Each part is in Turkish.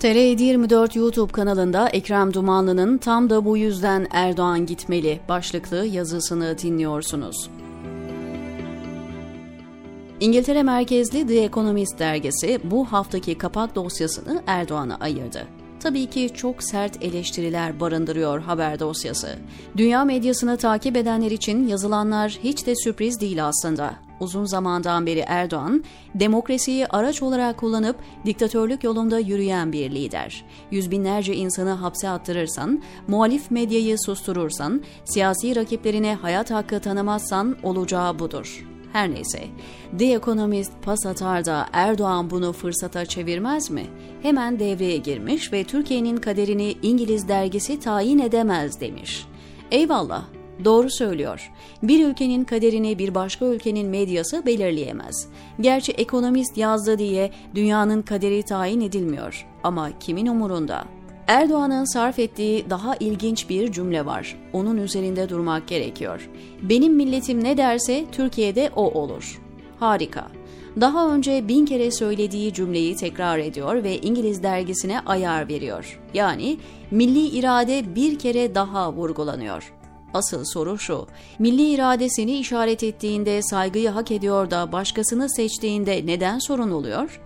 TR24 YouTube kanalında Ekrem Dumanlı'nın tam da bu yüzden Erdoğan gitmeli başlıklı yazısını dinliyorsunuz. İngiltere merkezli The Economist dergisi bu haftaki kapak dosyasını Erdoğan'a ayırdı. Tabii ki çok sert eleştiriler barındırıyor haber dosyası. Dünya medyasını takip edenler için yazılanlar hiç de sürpriz değil aslında. Uzun zamandan beri Erdoğan, demokrasiyi araç olarak kullanıp diktatörlük yolunda yürüyen bir lider. Yüz binlerce insanı hapse attırırsan, muhalif medyayı susturursan, siyasi rakiplerine hayat hakkı tanımazsan olacağı budur. Her neyse, The Economist pas atar da Erdoğan bunu fırsata çevirmez mi? Hemen devreye girmiş ve Türkiye'nin kaderini İngiliz dergisi tayin edemez demiş. Eyvallah, Doğru söylüyor. Bir ülkenin kaderini bir başka ülkenin medyası belirleyemez. Gerçi ekonomist yazdı diye dünyanın kaderi tayin edilmiyor. Ama kimin umurunda? Erdoğan'ın sarf ettiği daha ilginç bir cümle var. Onun üzerinde durmak gerekiyor. Benim milletim ne derse Türkiye'de o olur. Harika. Daha önce bin kere söylediği cümleyi tekrar ediyor ve İngiliz dergisine ayar veriyor. Yani milli irade bir kere daha vurgulanıyor. Asıl soru şu, milli iradesini işaret ettiğinde saygıyı hak ediyor da başkasını seçtiğinde neden sorun oluyor?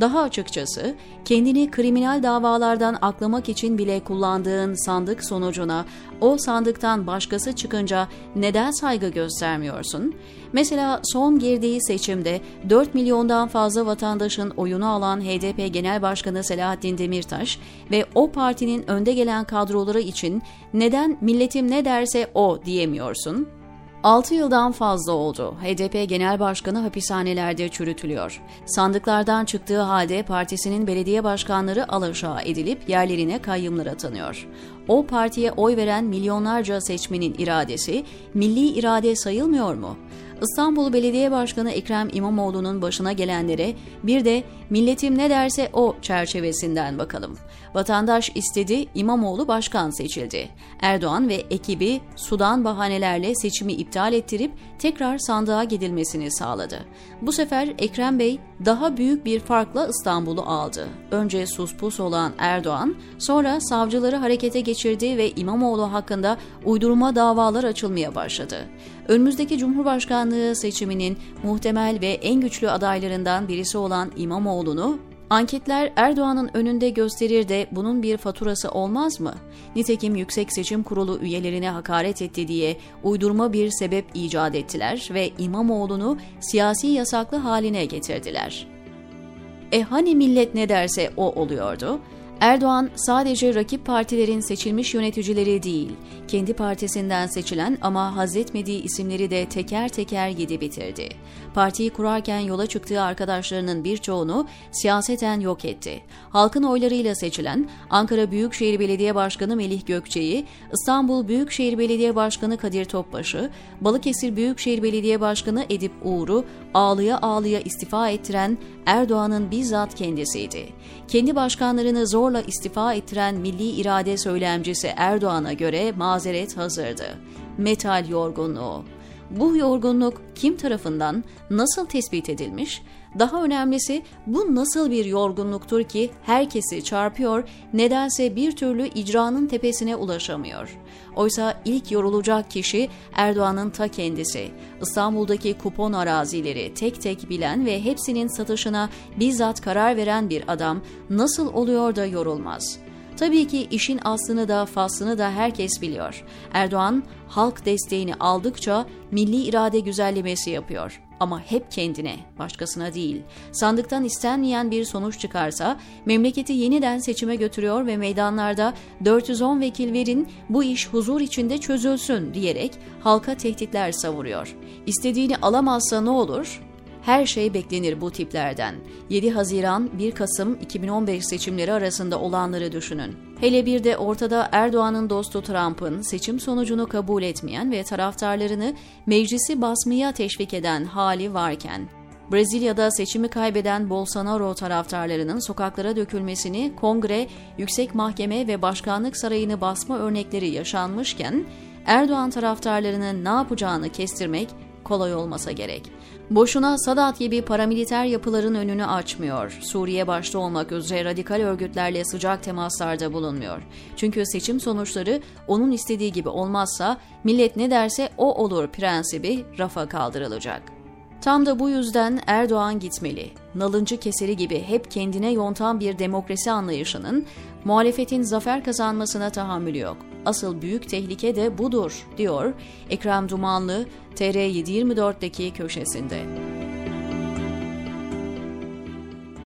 Daha açıkçası kendini kriminal davalardan aklamak için bile kullandığın sandık sonucuna o sandıktan başkası çıkınca neden saygı göstermiyorsun? Mesela son girdiği seçimde 4 milyondan fazla vatandaşın oyunu alan HDP Genel Başkanı Selahattin Demirtaş ve o partinin önde gelen kadroları için neden milletim ne derse o diyemiyorsun? 6 yıldan fazla oldu. HDP Genel Başkanı hapishanelerde çürütülüyor. Sandıklardan çıktığı halde partisinin belediye başkanları alaşağı edilip yerlerine kayyımlar atanıyor. O partiye oy veren milyonlarca seçmenin iradesi milli irade sayılmıyor mu? İstanbul Belediye Başkanı Ekrem İmamoğlu'nun başına gelenlere bir de milletim ne derse o çerçevesinden bakalım. Vatandaş istedi, İmamoğlu başkan seçildi. Erdoğan ve ekibi sudan bahanelerle seçimi iptal ettirip tekrar sandığa gidilmesini sağladı. Bu sefer Ekrem Bey daha büyük bir farkla İstanbul'u aldı. Önce suspus olan Erdoğan, sonra savcıları harekete geçirdi ve İmamoğlu hakkında uydurma davalar açılmaya başladı. Önümüzdeki Cumhurbaşkanlığı seçiminin muhtemel ve en güçlü adaylarından birisi olan İmamoğlu'nu Anketler Erdoğan'ın önünde gösterir de bunun bir faturası olmaz mı? Nitekim Yüksek Seçim Kurulu üyelerine hakaret etti diye uydurma bir sebep icat ettiler ve İmamoğlu'nu siyasi yasaklı haline getirdiler. E hani millet ne derse o oluyordu? Erdoğan sadece rakip partilerin seçilmiş yöneticileri değil, kendi partisinden seçilen ama hazretmediği isimleri de teker teker yedi bitirdi. Partiyi kurarken yola çıktığı arkadaşlarının birçoğunu siyaseten yok etti. Halkın oylarıyla seçilen Ankara Büyükşehir Belediye Başkanı Melih Gökçe'yi, İstanbul Büyükşehir Belediye Başkanı Kadir Topbaş'ı, Balıkesir Büyükşehir Belediye Başkanı Edip Uğur'u ağlıya ağlıya istifa ettiren Erdoğan'ın bizzat kendisiydi. Kendi başkanlarını zorla istifa ettiren milli irade söylemcisi Erdoğan'a göre mazeret hazırdı. Metal yorgunluğu. Bu yorgunluk kim tarafından nasıl tespit edilmiş? Daha önemlisi bu nasıl bir yorgunluktur ki herkesi çarpıyor, nedense bir türlü icranın tepesine ulaşamıyor. Oysa ilk yorulacak kişi Erdoğan'ın ta kendisi. İstanbul'daki kupon arazileri tek tek bilen ve hepsinin satışına bizzat karar veren bir adam nasıl oluyor da yorulmaz?'' Tabii ki işin aslını da faslını da herkes biliyor. Erdoğan halk desteğini aldıkça milli irade güzellemesi yapıyor. Ama hep kendine, başkasına değil. Sandıktan istenmeyen bir sonuç çıkarsa memleketi yeniden seçime götürüyor ve meydanlarda 410 vekil verin bu iş huzur içinde çözülsün diyerek halka tehditler savuruyor. İstediğini alamazsa ne olur? Her şey beklenir bu tiplerden. 7 Haziran 1 Kasım 2015 seçimleri arasında olanları düşünün. Hele bir de ortada Erdoğan'ın dostu Trump'ın seçim sonucunu kabul etmeyen ve taraftarlarını meclisi basmaya teşvik eden hali varken, Brezilya'da seçimi kaybeden Bolsonaro taraftarlarının sokaklara dökülmesini, kongre, yüksek mahkeme ve başkanlık sarayını basma örnekleri yaşanmışken, Erdoğan taraftarlarının ne yapacağını kestirmek kolay olmasa gerek. Boşuna Sadat gibi paramiliter yapıların önünü açmıyor. Suriye başta olmak üzere radikal örgütlerle sıcak temaslarda bulunmuyor. Çünkü seçim sonuçları onun istediği gibi olmazsa millet ne derse o olur prensibi rafa kaldırılacak. Tam da bu yüzden Erdoğan gitmeli. Nalıncı keseri gibi hep kendine yontan bir demokrasi anlayışının muhalefetin zafer kazanmasına tahammülü yok. Asıl büyük tehlike de budur, diyor Ekrem Dumanlı TR724'deki köşesinde.